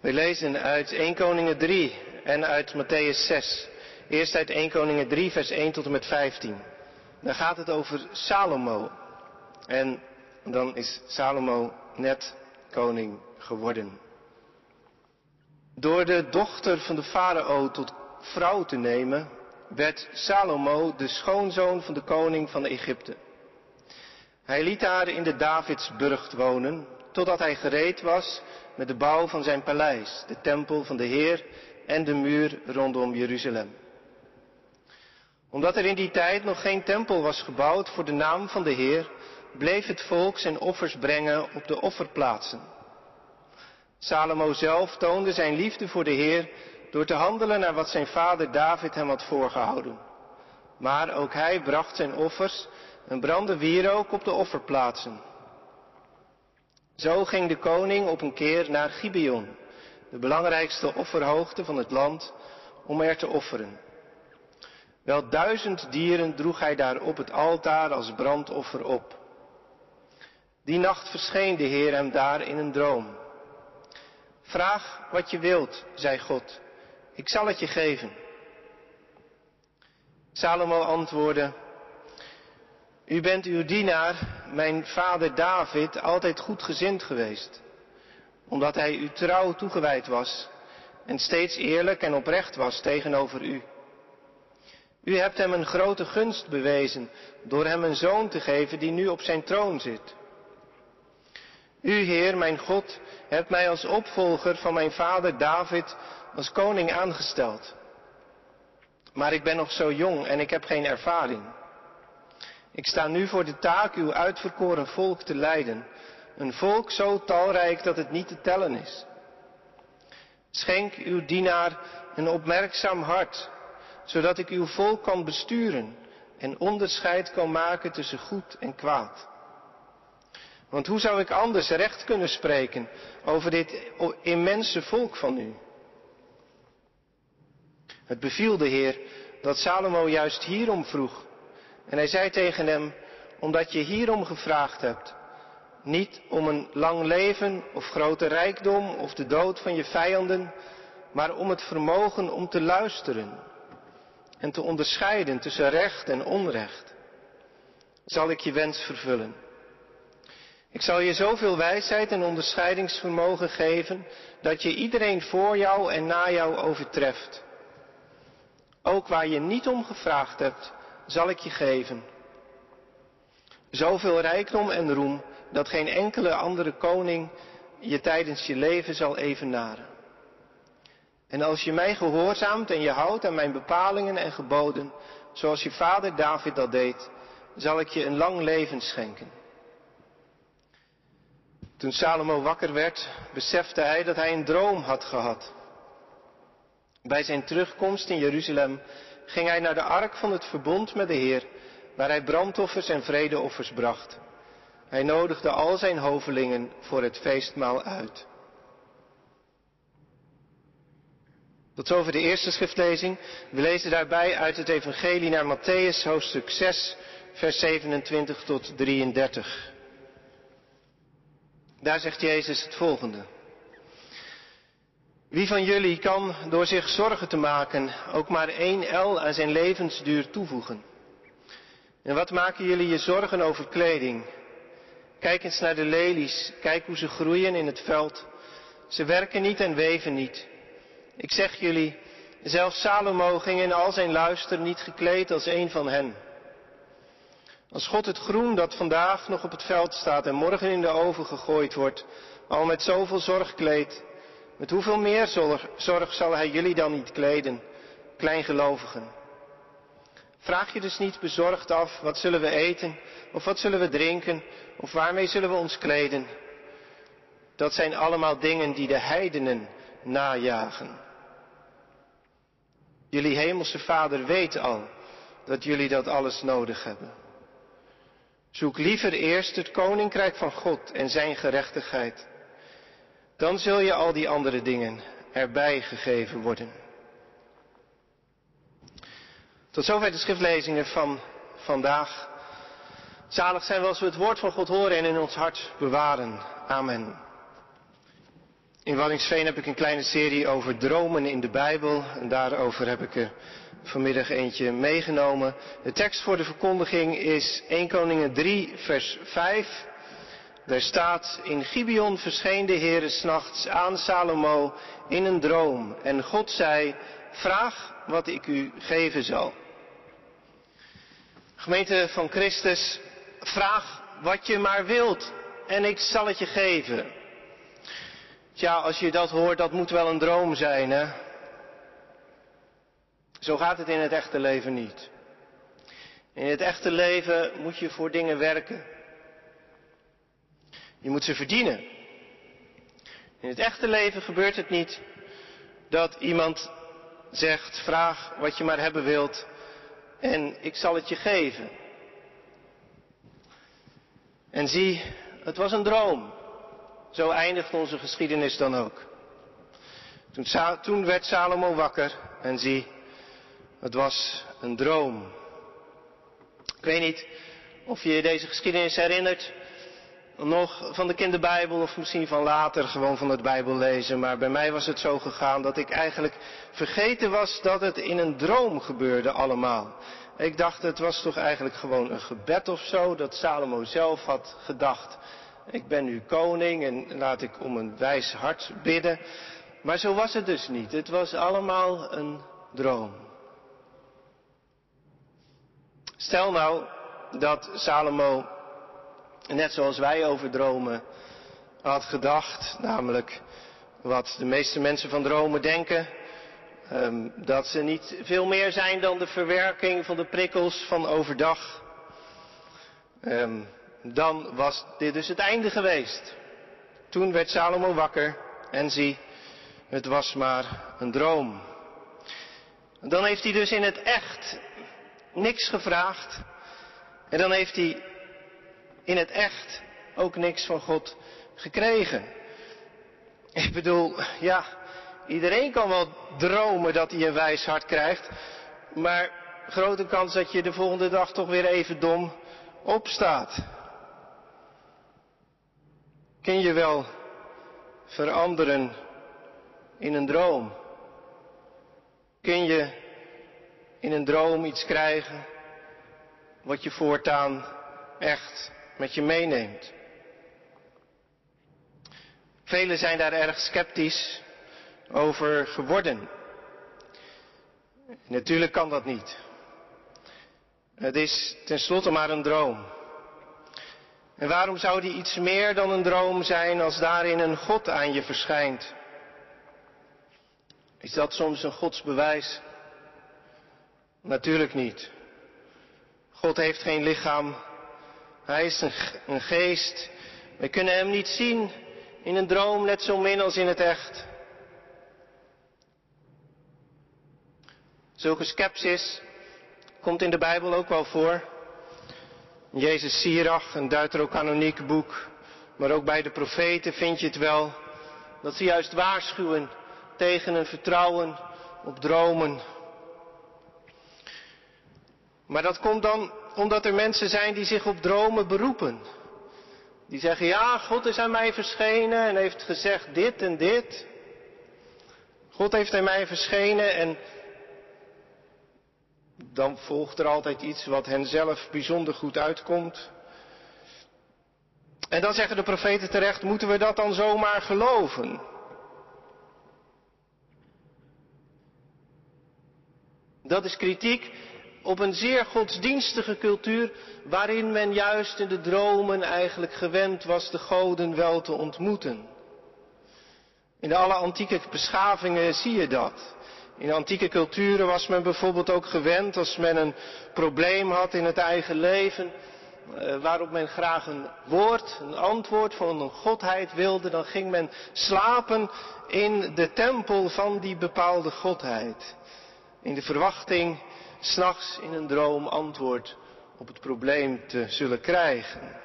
We lezen uit 1 Koningen 3 en uit Matthäus 6. Eerst uit 1 Koningen 3, vers 1 tot en met 15. Dan gaat het over Salomo. En dan is Salomo net koning geworden. Door de dochter van de farao tot vrouw te nemen, werd Salomo de schoonzoon van de koning van Egypte. Hij liet haar in de Davidsburcht wonen, totdat hij gereed was met de bouw van zijn paleis, de tempel van de Heer en de muur rondom Jeruzalem. Omdat er in die tijd nog geen tempel was gebouwd voor de naam van de Heer, bleef het volk zijn offers brengen op de offerplaatsen. Salomo zelf toonde zijn liefde voor de Heer door te handelen naar wat zijn vader David hem had voorgehouden. Maar ook hij bracht zijn offers en brandde wierook op de offerplaatsen. Zo ging de koning op een keer naar Gibeon, de belangrijkste offerhoogte van het land, om er te offeren. Wel duizend dieren droeg hij daar op het altaar als brandoffer op. Die nacht verscheen de Heer hem daar in een droom. Vraag wat je wilt, zei God, ik zal het je geven. Salomo antwoordde, U bent uw dienaar, mijn vader David, altijd goedgezind geweest, omdat hij u trouw toegewijd was en steeds eerlijk en oprecht was tegenover u. U hebt hem een grote gunst bewezen door hem een zoon te geven die nu op zijn troon zit. U, Heer, mijn God, hebt mij als opvolger van mijn vader David als koning aangesteld. Maar ik ben nog zo jong en ik heb geen ervaring. Ik sta nu voor de taak uw uitverkoren volk te leiden. Een volk zo talrijk dat het niet te tellen is. Schenk uw dienaar een opmerkzaam hart, zodat ik uw volk kan besturen en onderscheid kan maken tussen goed en kwaad. Want hoe zou ik anders recht kunnen spreken over dit immense volk van u? Het beviel de Heer dat Salomo juist hierom vroeg. En hij zei tegen hem, omdat je hierom gevraagd hebt, niet om een lang leven of grote rijkdom of de dood van je vijanden, maar om het vermogen om te luisteren en te onderscheiden tussen recht en onrecht, zal ik je wens vervullen. Ik zal je zoveel wijsheid en onderscheidingsvermogen geven dat je iedereen voor jou en na jou overtreft. Ook waar je niet om gevraagd hebt, zal ik je geven. Zoveel rijkdom en roem dat geen enkele andere koning je tijdens je leven zal evenaren. En als je mij gehoorzaamt en je houdt aan mijn bepalingen en geboden, zoals je vader David dat deed, zal ik je een lang leven schenken. Toen Salomo wakker werd, besefte hij dat hij een droom had gehad. Bij zijn terugkomst in Jeruzalem ging hij naar de ark van het verbond met de Heer, waar hij brandoffers en vredeoffers bracht. Hij nodigde al zijn hovelingen voor het feestmaal uit. Tot zover de eerste schriftlezing. We lezen daarbij uit het Evangelie naar Matthäus, hoofdstuk 6, vers 27 tot 33. Daar zegt Jezus het volgende. Wie van jullie kan door zich zorgen te maken ook maar één L aan zijn levensduur toevoegen? En wat maken jullie je zorgen over kleding? Kijk eens naar de lelies, kijk hoe ze groeien in het veld. Ze werken niet en weven niet. Ik zeg jullie, zelfs Salomo ging in al zijn luister niet gekleed als een van hen. Als God het groen dat vandaag nog op het veld staat en morgen in de oven gegooid wordt, al met zoveel zorg kleedt, met hoeveel meer zorg, zal Hij jullie dan niet kleden, kleingelovigen? Vraag je dus niet bezorgd af, wat zullen we eten, of wat zullen we drinken, of waarmee zullen we ons kleden? Dat zijn allemaal dingen die de heidenen najagen. Jullie hemelse Vader weet al dat jullie dat alles nodig hebben. Zoek liever eerst het koninkrijk van God en zijn gerechtigheid. Dan zul je al die andere dingen erbij gegeven worden. Tot zover de schriftlezingen van vandaag. Zalig zijn we als we het woord van God horen en in ons hart bewaren. Amen. In Wallingsveen heb ik een kleine serie over dromen in de Bijbel. En daarover heb ik er vanmiddag eentje meegenomen. De tekst voor de verkondiging is 1 Koningen 3, vers 5. Daar staat, in Gibeon verscheen de Heere s'nachts aan Salomo in een droom. En God zei, vraag wat ik u geven zal. Gemeente van Christus, vraag wat je maar wilt en ik zal het je geven. Tja, als je dat hoort, dat moet wel een droom zijn, hè? Zo gaat het in het echte leven niet. In het echte leven moet je voor dingen werken. Je moet ze verdienen. In het echte leven gebeurt het niet dat iemand zegt, vraag wat je maar hebben wilt en ik zal het je geven. En zie, het was een droom. Zo eindigt onze geschiedenis dan ook. Toen, toen werd Salomo wakker en zie, het was een droom. Ik weet niet of je deze geschiedenis herinnert nog van de kinderbijbel of misschien van later gewoon van het Bijbel lezen. Maar bij mij was het zo gegaan dat ik eigenlijk vergeten was dat het in een droom gebeurde allemaal. Ik dacht het was toch eigenlijk gewoon een gebed of zo dat Salomo zelf had gedacht. Ik ben nu koning en laat ik om een wijs hart bidden. Maar zo was het dus niet. Het was allemaal een droom. Stel nou dat Salomo net zoals wij over dromen had gedacht, namelijk wat de meeste mensen van dromen denken, ehm, dat ze niet veel meer zijn dan de verwerking van de prikkels van overdag. Um, dan was dit dus het einde geweest. Toen werd Salomo wakker en zie, het was maar een droom. Dan heeft hij dus in het echt niks gevraagd. En dan heeft hij in het echt ook niks van God gekregen. Ik bedoel, ja, iedereen kan wel dromen dat hij een wijs hart krijgt, maar grote kans dat je de volgende dag toch weer even dom opstaat. Kun je wel veranderen in een droom? Kun je in een droom iets krijgen wat je voortaan echt met je meeneemt. Velen zijn daar erg sceptisch over geworden. Natuurlijk kan dat niet. Het is tenslotte maar een droom. En waarom zou die iets meer dan een droom zijn als daarin een God aan je verschijnt? Is dat soms een godsbewijs? Natuurlijk niet. God heeft geen lichaam, hij is een, geest. We kunnen hem niet zien in een droom, net zo min als in het echt. Zulke skepsis komt in de Bijbel ook wel voor. Jezus Sirach, een deuterocanoniek boek, maar ook bij de profeten vind je het wel, dat ze juist waarschuwen tegen een vertrouwen op dromen. Maar dat komt dan omdat er mensen zijn die zich op dromen beroepen. Die zeggen, ja, God is aan mij verschenen en heeft gezegd dit en dit. God heeft aan mij verschenen en dan volgt er altijd iets wat hen zelf bijzonder goed uitkomt. En dan zeggen de profeten terecht, moeten we dat dan zomaar geloven? Dat is kritiek op een zeer godsdienstige cultuur waarin men juist in de dromen eigenlijk gewend was de goden wel te ontmoeten. In alle antieke beschavingen zie je dat. In antieke culturen was men bijvoorbeeld ook gewend als men een probleem had in het eigen leven, eh, waarop men graag een woord, een antwoord van een godheid wilde, dan ging men slapen in de tempel van die bepaalde godheid. In de verwachting s'nachts in een droom antwoord op het probleem te zullen krijgen.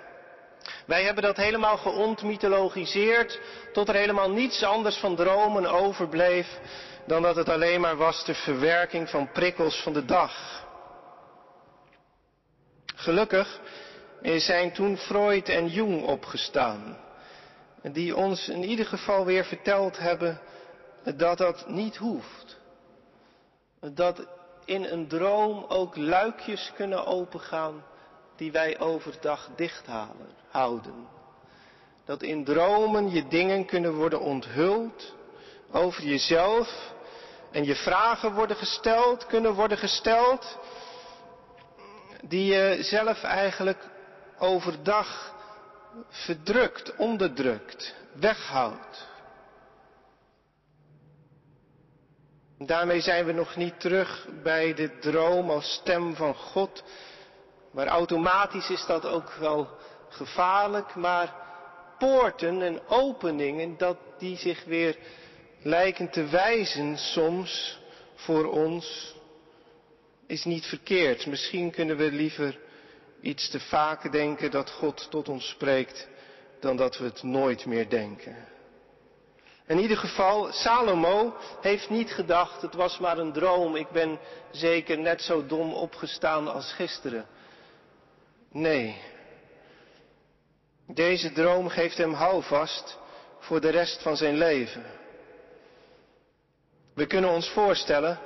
Wij hebben dat helemaal geontmythologiseerd tot er helemaal niets anders van dromen overbleef dan dat het alleen maar was de verwerking van prikkels van de dag. Gelukkig zijn toen Freud en Jung opgestaan. die ons in ieder geval weer verteld hebben dat dat niet hoeft. Dat in een droom ook luikjes kunnen opengaan die wij overdag dicht houden. Dat in dromen je dingen kunnen worden onthuld over jezelf en je vragen worden gesteld, kunnen worden gesteld, die je zelf eigenlijk overdag verdrukt, onderdrukt, weghoudt. Daarmee zijn we nog niet terug bij de droom als stem van God. Maar automatisch is dat ook wel gevaarlijk. Maar poorten en openingen, dat die zich weer lijken te wijzen soms voor ons, is niet verkeerd. Misschien kunnen we liever iets te vaak denken dat God tot ons spreekt, dan dat we het nooit meer denken. In ieder geval, Salomo heeft niet gedacht, het was maar een droom, ik ben zeker net zo dom opgestaan als gisteren. Nee. Deze droom geeft hem houvast voor de rest van zijn leven. We kunnen ons voorstellen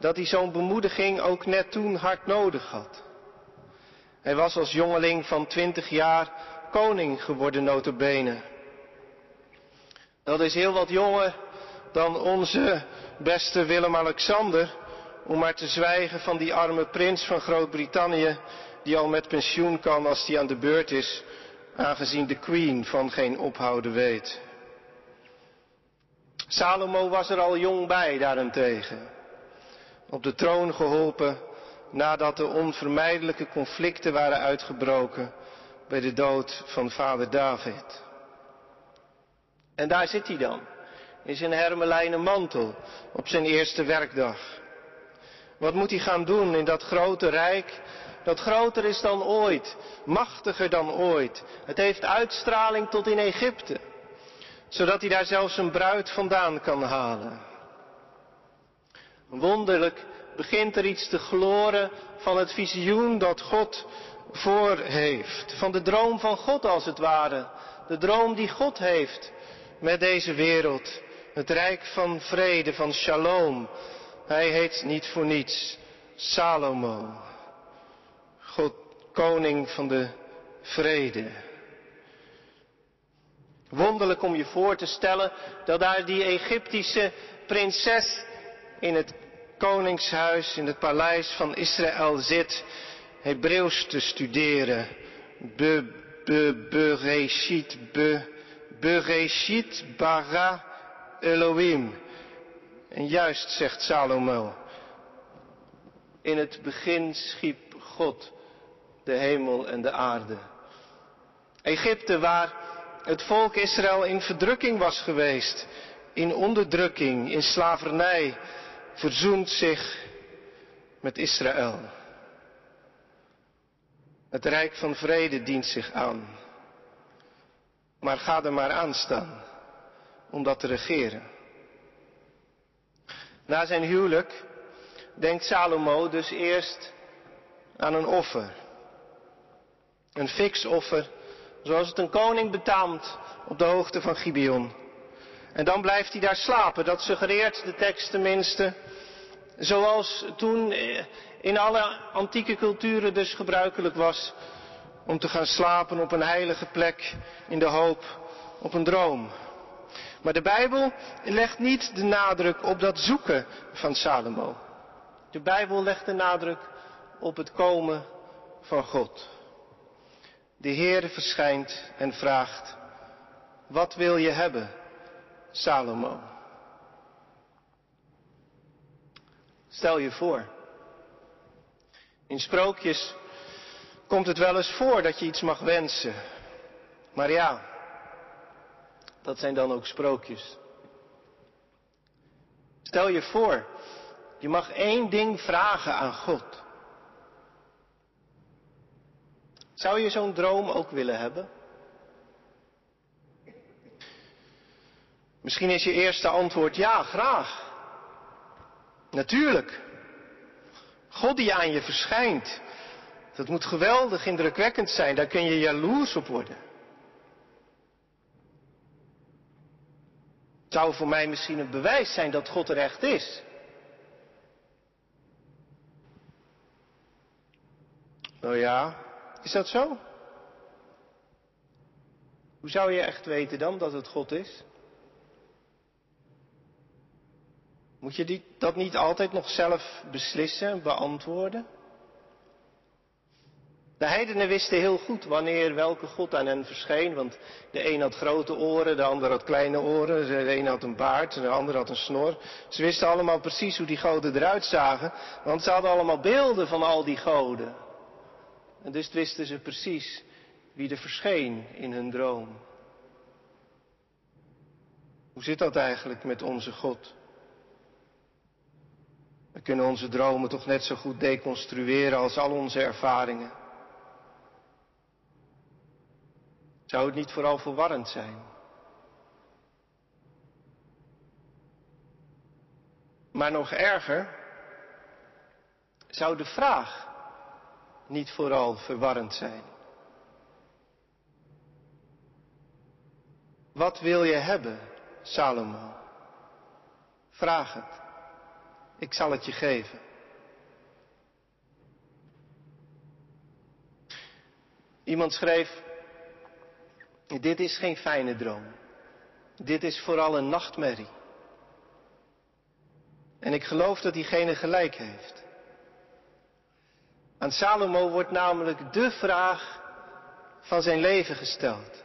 dat hij zo'n bemoediging ook net toen hard nodig had. Hij was als jongeling van twintig jaar koning geworden notabene. Dat is heel wat jonger dan onze beste Willem-Alexander, om maar te zwijgen van die arme prins van Groot-Brittannië, die al met pensioen kan als die aan de beurt is, aangezien de queen van geen ophouden weet. Salomo was er al jong bij daarentegen, op de troon geholpen nadat de onvermijdelijke conflicten waren uitgebroken bij de dood van vader David. En daar zit hij dan, in zijn hermelijnen mantel, op zijn eerste werkdag. Wat moet hij gaan doen in dat grote rijk, dat groter is dan ooit, machtiger dan ooit. Het heeft uitstraling tot in Egypte, zodat hij daar zelfs een bruid vandaan kan halen. Wonderlijk begint er iets te gloren van het visioen dat God voor heeft. Van de droom van God als het ware. De droom die God heeft met deze wereld. Het rijk van vrede, van shalom. Hij heet niet voor niets Salomo. God, koning van de vrede. Wonderlijk om je voor te stellen dat daar die Egyptische prinses in het koningshuis, in het paleis van Israël zit, Hebreeuws te studeren. Be, be, be, bereshit bara Elohim. En juist zegt Salomo, in het begin schiep God de hemel en de aarde. Egypte, waar het volk Israël in verdrukking was geweest, in onderdrukking, in slavernij, verzoent zich met Israël. Het rijk van vrede dient zich aan. Maar ga er maar aan staan om dat te regeren. Na zijn huwelijk denkt Salomo dus eerst aan een offer. Een fix offer, zoals het een koning betaamt op de hoogte van Gibeon. En dan blijft hij daar slapen. Dat suggereert de tekst tenminste. Zoals toen in alle antieke culturen dus gebruikelijk was om te gaan slapen op een heilige plek in de hoop op een droom. Maar de Bijbel legt niet de nadruk op dat zoeken van Salomo. De Bijbel legt de nadruk op het komen van God. De Heer verschijnt en vraagt, wat wil je hebben, Salomo? Stel je voor. In sprookjes komt het wel eens voor dat je iets mag wensen. Maar ja, dat zijn dan ook sprookjes. Stel je voor, je mag één ding vragen aan God. Zou je zo'n droom ook willen hebben? Misschien is je eerste antwoord ja, graag. Natuurlijk. God die aan je verschijnt. Dat moet geweldig indrukwekkend zijn. Daar kun je jaloers op worden. Het zou voor mij misschien een bewijs zijn dat God er echt is. Nou ja, is dat zo? Hoe zou je echt weten dan dat het God is? Moet je die, dat niet altijd nog zelf beslissen en beantwoorden? De heidenen wisten heel goed wanneer welke God aan hen verscheen, want de een had grote oren, de ander had kleine oren, de een had een baard, de ander had een snor. Ze wisten allemaal precies hoe die goden eruit zagen, want ze hadden allemaal beelden van al die goden. En dus wisten ze precies wie er verscheen in hun droom. Hoe zit dat eigenlijk met onze God? We kunnen onze dromen toch net zo goed deconstrueren als al onze ervaringen. Zou het niet vooral verwarrend zijn? Maar nog erger, zou de vraag niet vooral verwarrend zijn? Wat wil je hebben, Salomo? Vraag het. Ik zal het je geven. Iemand schreef, dit is geen fijne droom. Dit is vooral een nachtmerrie. En ik geloof dat diegene gelijk heeft. Aan Salomo wordt namelijk de vraag van zijn leven gesteld.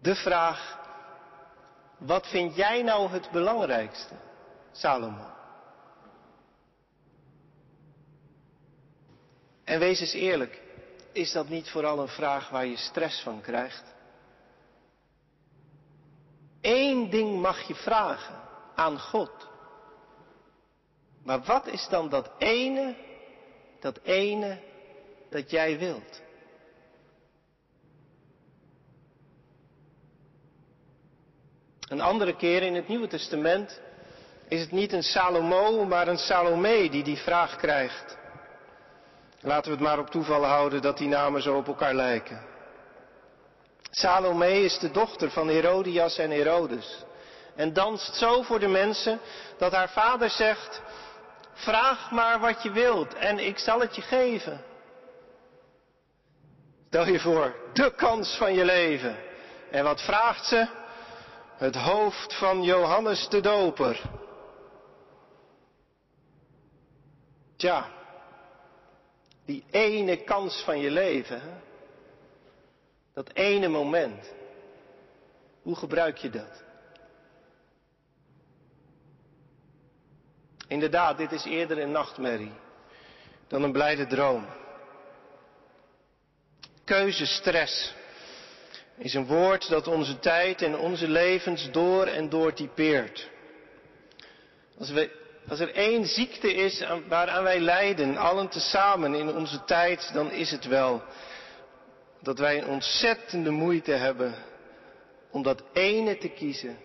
De vraag, wat vind jij nou het belangrijkste, Salomo? En wees eens eerlijk, is dat niet vooral een vraag waar je stress van krijgt? Eén ding mag je vragen aan God. Maar wat is dan dat ene, dat ene dat jij wilt? Een andere keer in het Nieuwe Testament is het niet een Salomo, maar een Salome die die vraag krijgt. Laten we het maar op toeval houden dat die namen zo op elkaar lijken. Salome is de dochter van Herodias en Herodes. En danst zo voor de mensen dat haar vader zegt, vraag maar wat je wilt en ik zal het je geven. Stel je voor, de kans van je leven. En wat vraagt ze? Het hoofd van Johannes de Doper. Tja, die ene kans van je leven. Dat ene moment. Hoe gebruik je dat? Inderdaad, dit is eerder een nachtmerrie dan een blijde droom. Keuzestress is een woord dat onze tijd en onze levens door en door typeert. Als we als er één ziekte is waaraan wij lijden, allen tezamen in onze tijd, dan is het wel dat wij een ontzettende moeite hebben om dat ene te kiezen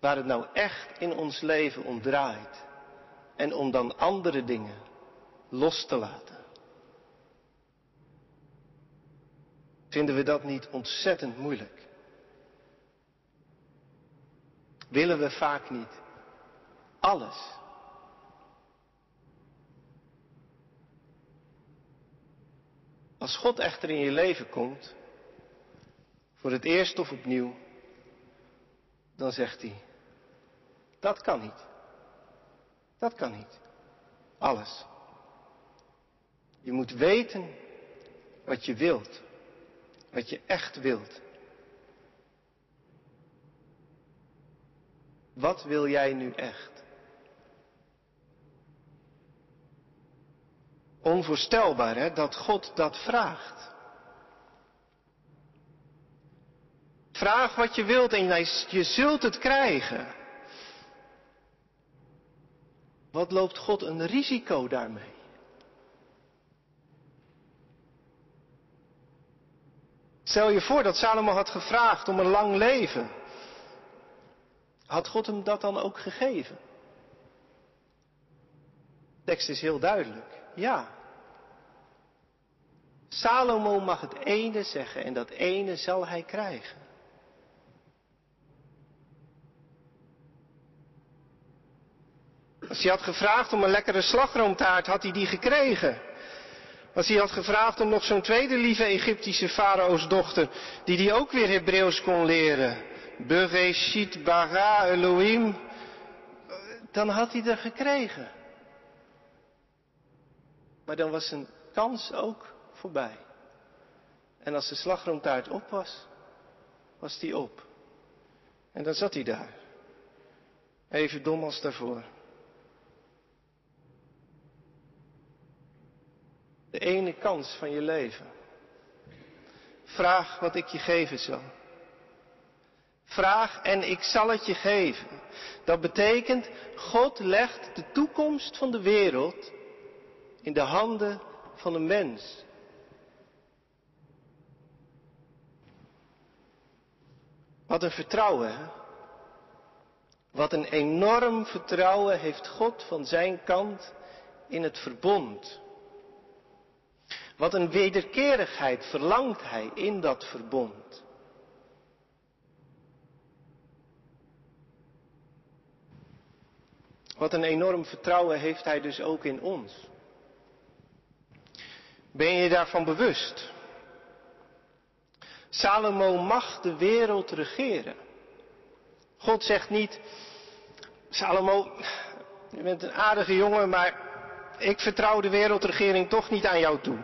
waar het nou echt in ons leven om draait. En om dan andere dingen los te laten. Vinden we dat niet ontzettend moeilijk? Willen we vaak niet alles. Als God echter in je leven komt, voor het eerst of opnieuw, dan zegt hij, dat kan niet. Dat kan niet. Alles. Je moet weten wat je wilt. Wat je echt wilt. Wat wil jij nu echt? Onvoorstelbaar hè, dat God dat vraagt. Vraag wat je wilt en je zult het krijgen. Wat loopt God een risico daarmee? Stel je voor dat Salomo had gevraagd om een lang leven. Had God hem dat dan ook gegeven? De tekst is heel duidelijk ja. Salomo mag het ene zeggen en dat ene zal hij krijgen. Als hij had gevraagd om een lekkere slagroomtaart, had hij die gekregen. Als hij had gevraagd om nog zo'n tweede lieve Egyptische farao's dochter, die die ook weer Hebreeuws kon leren. Bereshit bara Elohim. Dan had hij dat gekregen. Maar dan was zijn kans ook voorbij. En als de slagroomtaart op was, was die op. En dan zat hij daar. Even dom als daarvoor. De ene kans van je leven. Vraag wat ik je geven zal. Vraag en ik zal het je geven. Dat betekent, God legt de toekomst van de wereld in de handen van een mens. Wat een vertrouwen? Wat een enorm vertrouwen heeft God van zijn kant in het verbond. Wat een wederkerigheid verlangt hij in dat verbond. Wat een enorm vertrouwen heeft hij dus ook in ons. Ben je daarvan bewust? Salomo mag de wereld regeren. God zegt niet, Salomo, je bent een aardige jongen, maar ik vertrouw de wereldregering toch niet aan jou toe.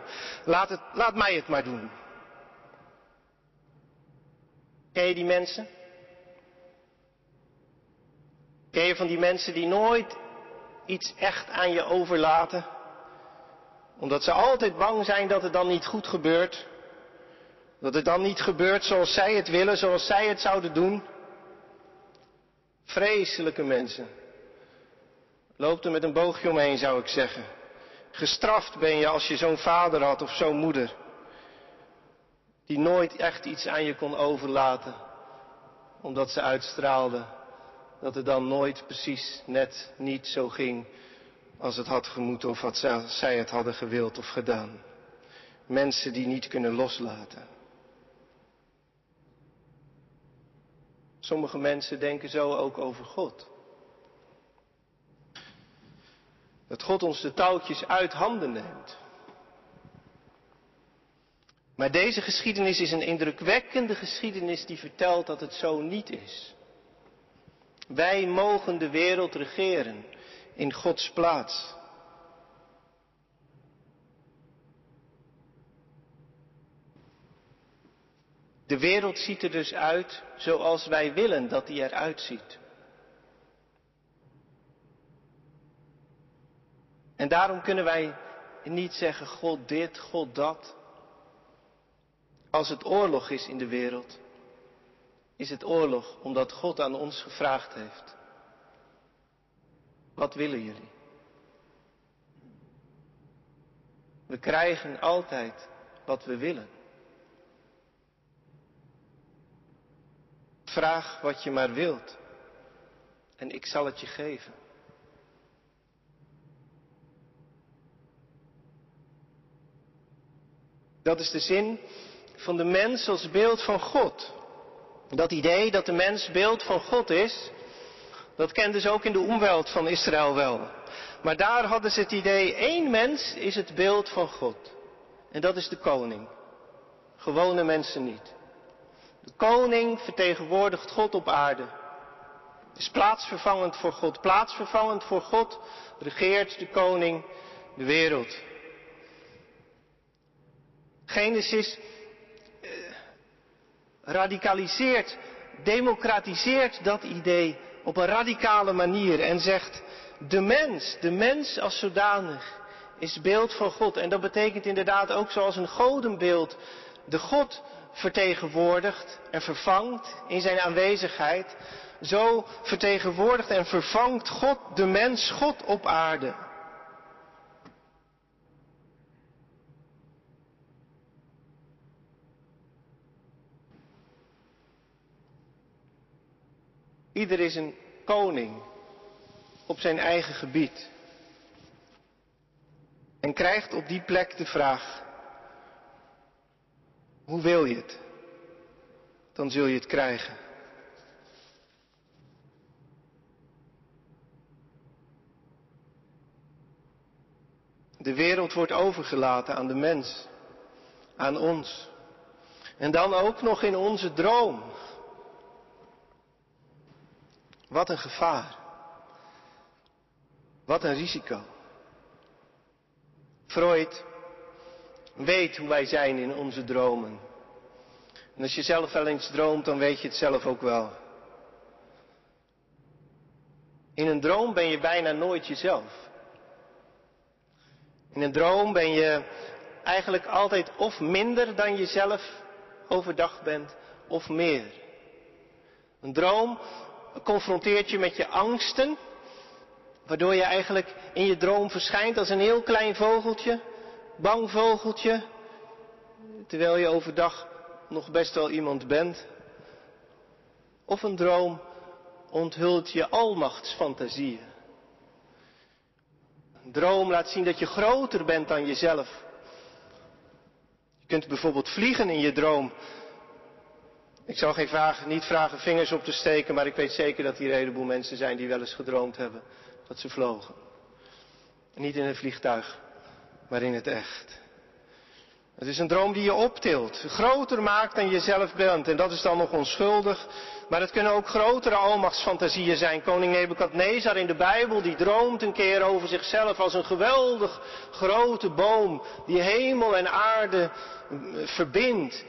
Laat, het, laat mij het maar doen. Ken je die mensen? Ken je van die mensen die nooit iets echt aan je overlaten? Omdat ze altijd bang zijn dat het dan niet goed gebeurt. Dat het dan niet gebeurt zoals zij het willen, zoals zij het zouden doen. Vreselijke mensen. Loopt er met een boogje omheen, zou ik zeggen. Gestraft ben je als je zo'n vader had of zo'n moeder. Die nooit echt iets aan je kon overlaten. Omdat ze uitstraalde dat het dan nooit precies net niet zo ging als het had gemoeten of wat zij het hadden gewild of gedaan. Mensen die niet kunnen loslaten. Sommige mensen denken zo ook over God. Dat God ons de touwtjes uit handen neemt. Maar deze geschiedenis is een indrukwekkende geschiedenis die vertelt dat het zo niet is. Wij mogen de wereld regeren in Gods plaats. De wereld ziet er dus uit zoals wij willen dat die eruit ziet. En daarom kunnen wij niet zeggen God dit, God dat. Als het oorlog is in de wereld, is het oorlog omdat God aan ons gevraagd heeft. Wat willen jullie? We krijgen altijd wat we willen. Vraag wat je maar wilt en ik zal het je geven. Dat is de zin van de mens als beeld van God. Dat idee dat de mens beeld van God is, dat kenden ze ook in de omweld van Israël wel. Maar daar hadden ze het idee, één mens is het beeld van God. En dat is de koning. Gewone mensen niet. De koning vertegenwoordigt God op aarde. Is plaatsvervangend voor God. Plaatsvervangend voor God regeert de koning de wereld. Genesis eh, radicaliseert, democratiseert dat idee op een radicale manier en zegt, de mens, de mens als zodanig is beeld van God. En dat betekent inderdaad ook zoals een godenbeeld de God vertegenwoordigt en vervangt in zijn aanwezigheid. Zo vertegenwoordigt en vervangt God de mens, God op aarde. Ieder is een koning op zijn eigen gebied. En krijgt op die plek de vraag, hoe wil je het? Dan zul je het krijgen. De wereld wordt overgelaten aan de mens, aan ons. En dan ook nog in onze droom. Wat een gevaar. Wat een risico. Freud weet hoe wij zijn in onze dromen. En als je zelf wel eens droomt, dan weet je het zelf ook wel. In een droom ben je bijna nooit jezelf. In een droom ben je eigenlijk altijd of minder dan jezelf overdag bent, of meer. Een droom confronteert je met je angsten, waardoor je eigenlijk in je droom verschijnt als een heel klein vogeltje, bang vogeltje, terwijl je overdag nog best wel iemand bent. Of een droom onthult je almachtsfantasieën. Een droom laat zien dat je groter bent dan jezelf. Je kunt bijvoorbeeld vliegen in je droom. Ik zou geen vraag, niet vragen vingers op te steken, maar ik weet zeker dat hier een heleboel mensen zijn die wel eens gedroomd hebben dat ze vlogen. niet in een vliegtuig, maar in het echt. Het is een droom die je optilt, groter maakt dan je zelf bent. En dat is dan nog onschuldig. Maar het kunnen ook grotere almachtsfantasieën zijn. Koning Nebukadnezar in de Bijbel, die droomt een keer over zichzelf als een geweldig grote boom die hemel en aarde mm, verbindt.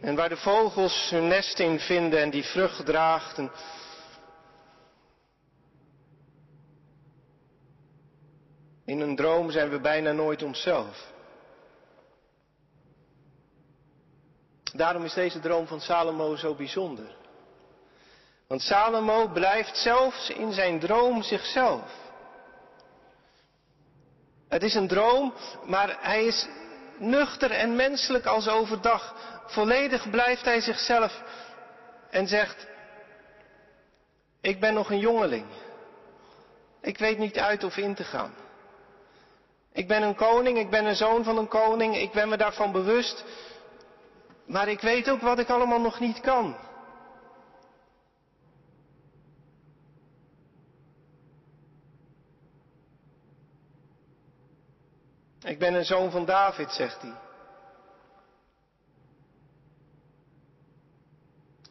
En waar de vogels hun nest in vinden en die vrucht draagt. In een droom zijn we bijna nooit onszelf. Daarom is deze droom van Salomo zo bijzonder. Want Salomo blijft zelfs in zijn droom zichzelf. Het is een droom, maar hij is nuchter en menselijk als overdag. Volledig blijft hij zichzelf en zegt, ik ben nog een jongeling. Ik weet niet uit of in te gaan. Ik ben een koning, ik ben een zoon van een koning, ik ben me daarvan bewust. Maar ik weet ook wat ik allemaal nog niet kan. Ik ben een zoon van David, zegt hij.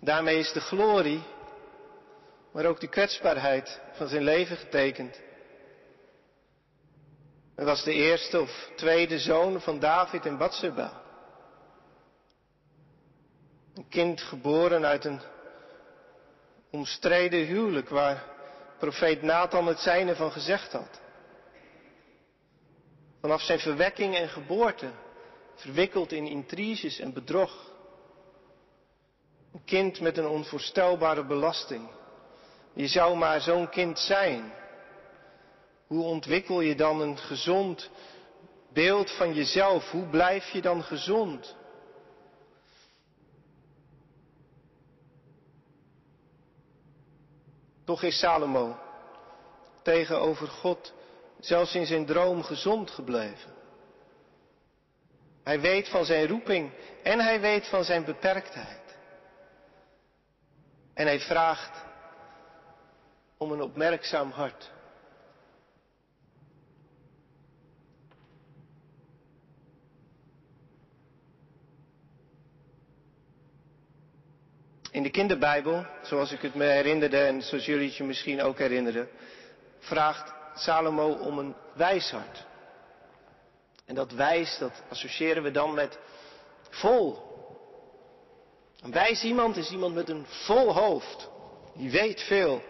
Daarmee is de glorie, maar ook de kwetsbaarheid van zijn leven getekend. Hij was de eerste of tweede zoon van David en Bathsheba. Een kind geboren uit een omstreden huwelijk waar profeet Nathan het zijne van gezegd had. Vanaf zijn verwekking en geboorte, verwikkeld in intriges en bedrog. Een kind met een onvoorstelbare belasting. Je zou maar zo'n kind zijn. Hoe ontwikkel je dan een gezond beeld van jezelf? Hoe blijf je dan gezond? Toch is Salomo tegenover God zelfs in zijn droom gezond gebleven. Hij weet van zijn roeping en hij weet van zijn beperktheid. En hij vraagt om een opmerkzaam hart. In de kinderbijbel, zoals ik het me herinnerde en zoals jullie het je misschien ook herinneren, vraagt Salomo om een wijs hart. En dat wijs, dat associëren we dan met vol. Een wijs iemand is iemand met een vol hoofd. Die weet veel.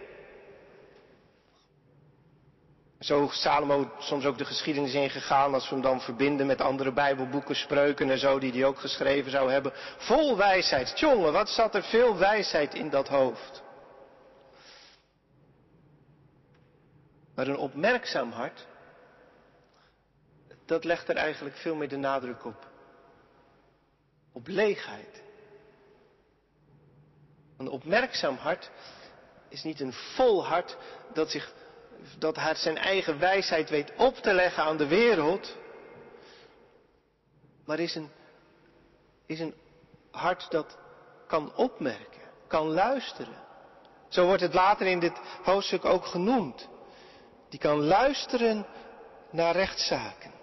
Zo Salomo soms ook de geschiedenis ingegaan als we hem dan verbinden met andere Bijbelboeken, spreuken en zo die hij ook geschreven zou hebben. Vol wijsheid. Jongen, wat zat er veel wijsheid in dat hoofd. Maar een opmerkzaam hart, dat legt er eigenlijk veel meer de nadruk op. Op leegheid. Een opmerkzaam hart is niet een vol hart dat zich dat zijn eigen wijsheid weet op te leggen aan de wereld, maar is een, is een hart dat kan opmerken, kan luisteren. Zo wordt het later in dit hoofdstuk ook genoemd. Die kan luisteren naar rechtszaken.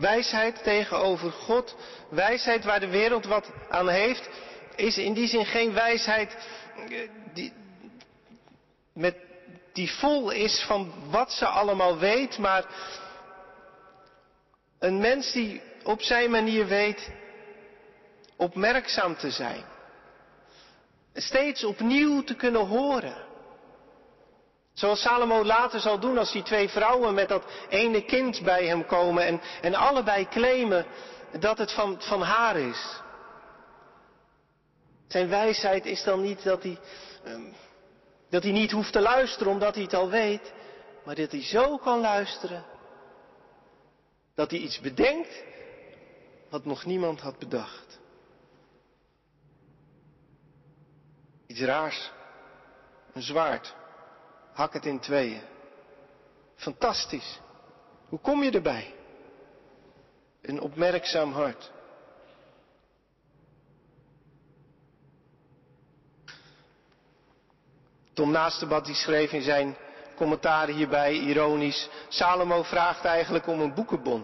Wijsheid tegenover God, wijsheid waar de wereld wat aan heeft, is in die zin geen wijsheid eh, die, met, die vol is van wat ze allemaal weet, maar een mens die op zijn manier weet opmerkzaam te zijn. Steeds opnieuw te kunnen horen. Zoals Salomo later zal doen als die twee vrouwen met dat ene kind bij hem komen en, en allebei claimen dat het van, van haar is. Zijn wijsheid is dan niet dat hij, ehm, dat hij niet hoeft te luisteren omdat hij het al weet, maar dat hij zo kan luisteren dat hij iets bedenkt wat nog niemand had bedacht. Iets raars, een zwaard, hak het in tweeën. Fantastisch. Hoe kom je erbij? Een opmerkzaam hart. Tom Naastebad die schreef in zijn commentaren hierbij ironisch. Salomo vraagt eigenlijk om een boekenbon.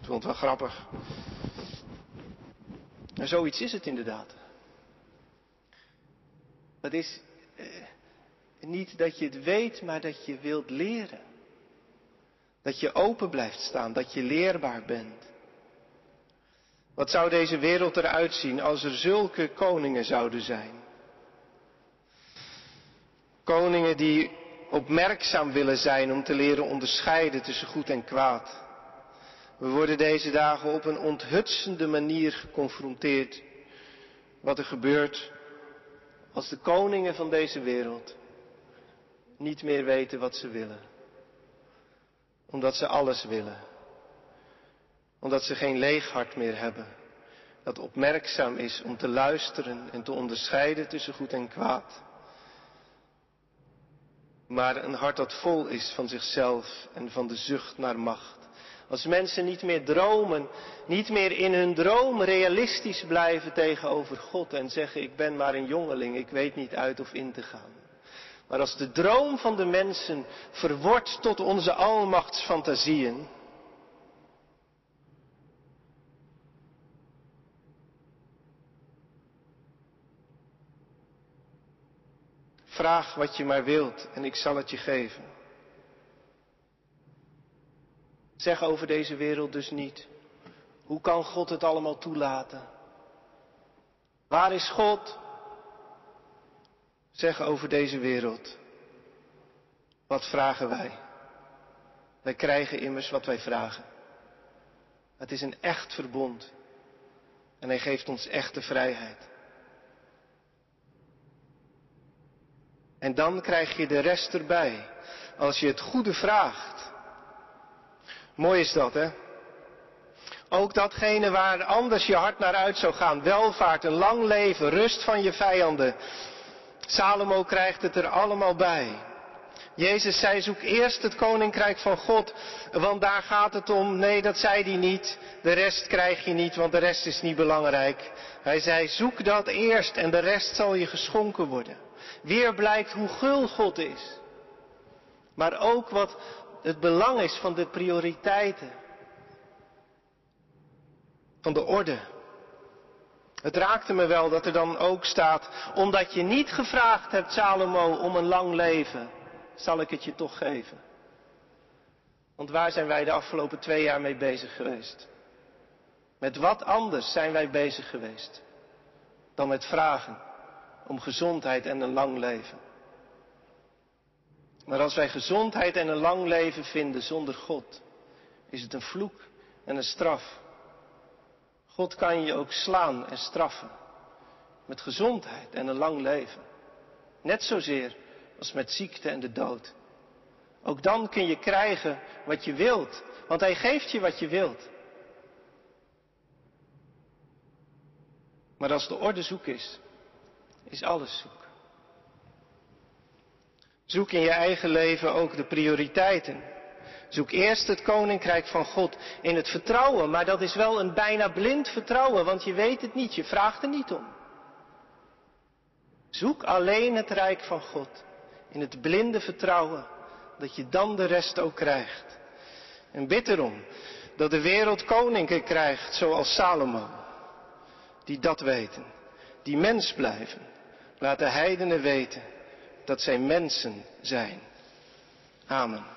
Ik vond het wel grappig. En zoiets is het inderdaad. Het is eh, niet dat je het weet, maar dat je wilt leren. Dat je open blijft staan, dat je leerbaar bent. Wat zou deze wereld eruit zien als er zulke koningen zouden zijn? Koningen die opmerkzaam willen zijn om te leren onderscheiden tussen goed en kwaad. We worden deze dagen op een onthutsende manier geconfronteerd. Wat er gebeurt als de koningen van deze wereld niet meer weten wat ze willen. Omdat ze alles willen. Omdat ze geen leeg hart meer hebben. Dat opmerkzaam is om te luisteren en te onderscheiden tussen goed en kwaad maar een hart dat vol is van zichzelf en van de zucht naar macht. Als mensen niet meer dromen, niet meer in hun droom realistisch blijven tegenover God en zeggen ik ben maar een jongeling, ik weet niet uit of in te gaan. Maar als de droom van de mensen verwordt tot onze almachtsfantasieën, Vraag wat je maar wilt en ik zal het je geven. Zeg over deze wereld dus niet, hoe kan God het allemaal toelaten? Waar is God? Zeg over deze wereld, wat vragen wij? Wij krijgen immers wat wij vragen. Het is een echt verbond en hij geeft ons echte vrijheid. En dan krijg je de rest erbij. Als je het goede vraagt. Mooi is dat, hè? Ook datgene waar anders je hart naar uit zou gaan. Welvaart, een lang leven, rust van je vijanden. Salomo krijgt het er allemaal bij. Jezus zei, zoek eerst het koninkrijk van God, want daar gaat het om. Nee, dat zei hij niet. De rest krijg je niet, want de rest is niet belangrijk. Hij zei, zoek dat eerst en de rest zal je geschonken worden. Weer blijkt hoe gul God is. Maar ook wat het belang is van de prioriteiten. Van de orde. Het raakte me wel dat er dan ook staat, omdat je niet gevraagd hebt, Salomo, om een lang leven, zal ik het je toch geven. Want waar zijn wij de afgelopen twee jaar mee bezig geweest? Met wat anders zijn wij bezig geweest dan met vragen om gezondheid en een lang leven. Maar als wij gezondheid en een lang leven vinden zonder God, is het een vloek en een straf. God kan je ook slaan en straffen met gezondheid en een lang leven. Net zozeer als met ziekte en de dood. Ook dan kun je krijgen wat je wilt, want Hij geeft je wat je wilt. Maar als de orde zoek is, is alles zoek. Zoek in je eigen leven ook de prioriteiten. Zoek eerst het koninkrijk van God in het vertrouwen, maar dat is wel een bijna blind vertrouwen, want je weet het niet, je vraagt er niet om. Zoek alleen het rijk van God in het blinde vertrouwen, dat je dan de rest ook krijgt. En bid erom Dat de wereld koningen krijgt zoals Salomo. Die dat weten. Die mens blijven. Laat de heidenen weten dat zij mensen zijn. Amen.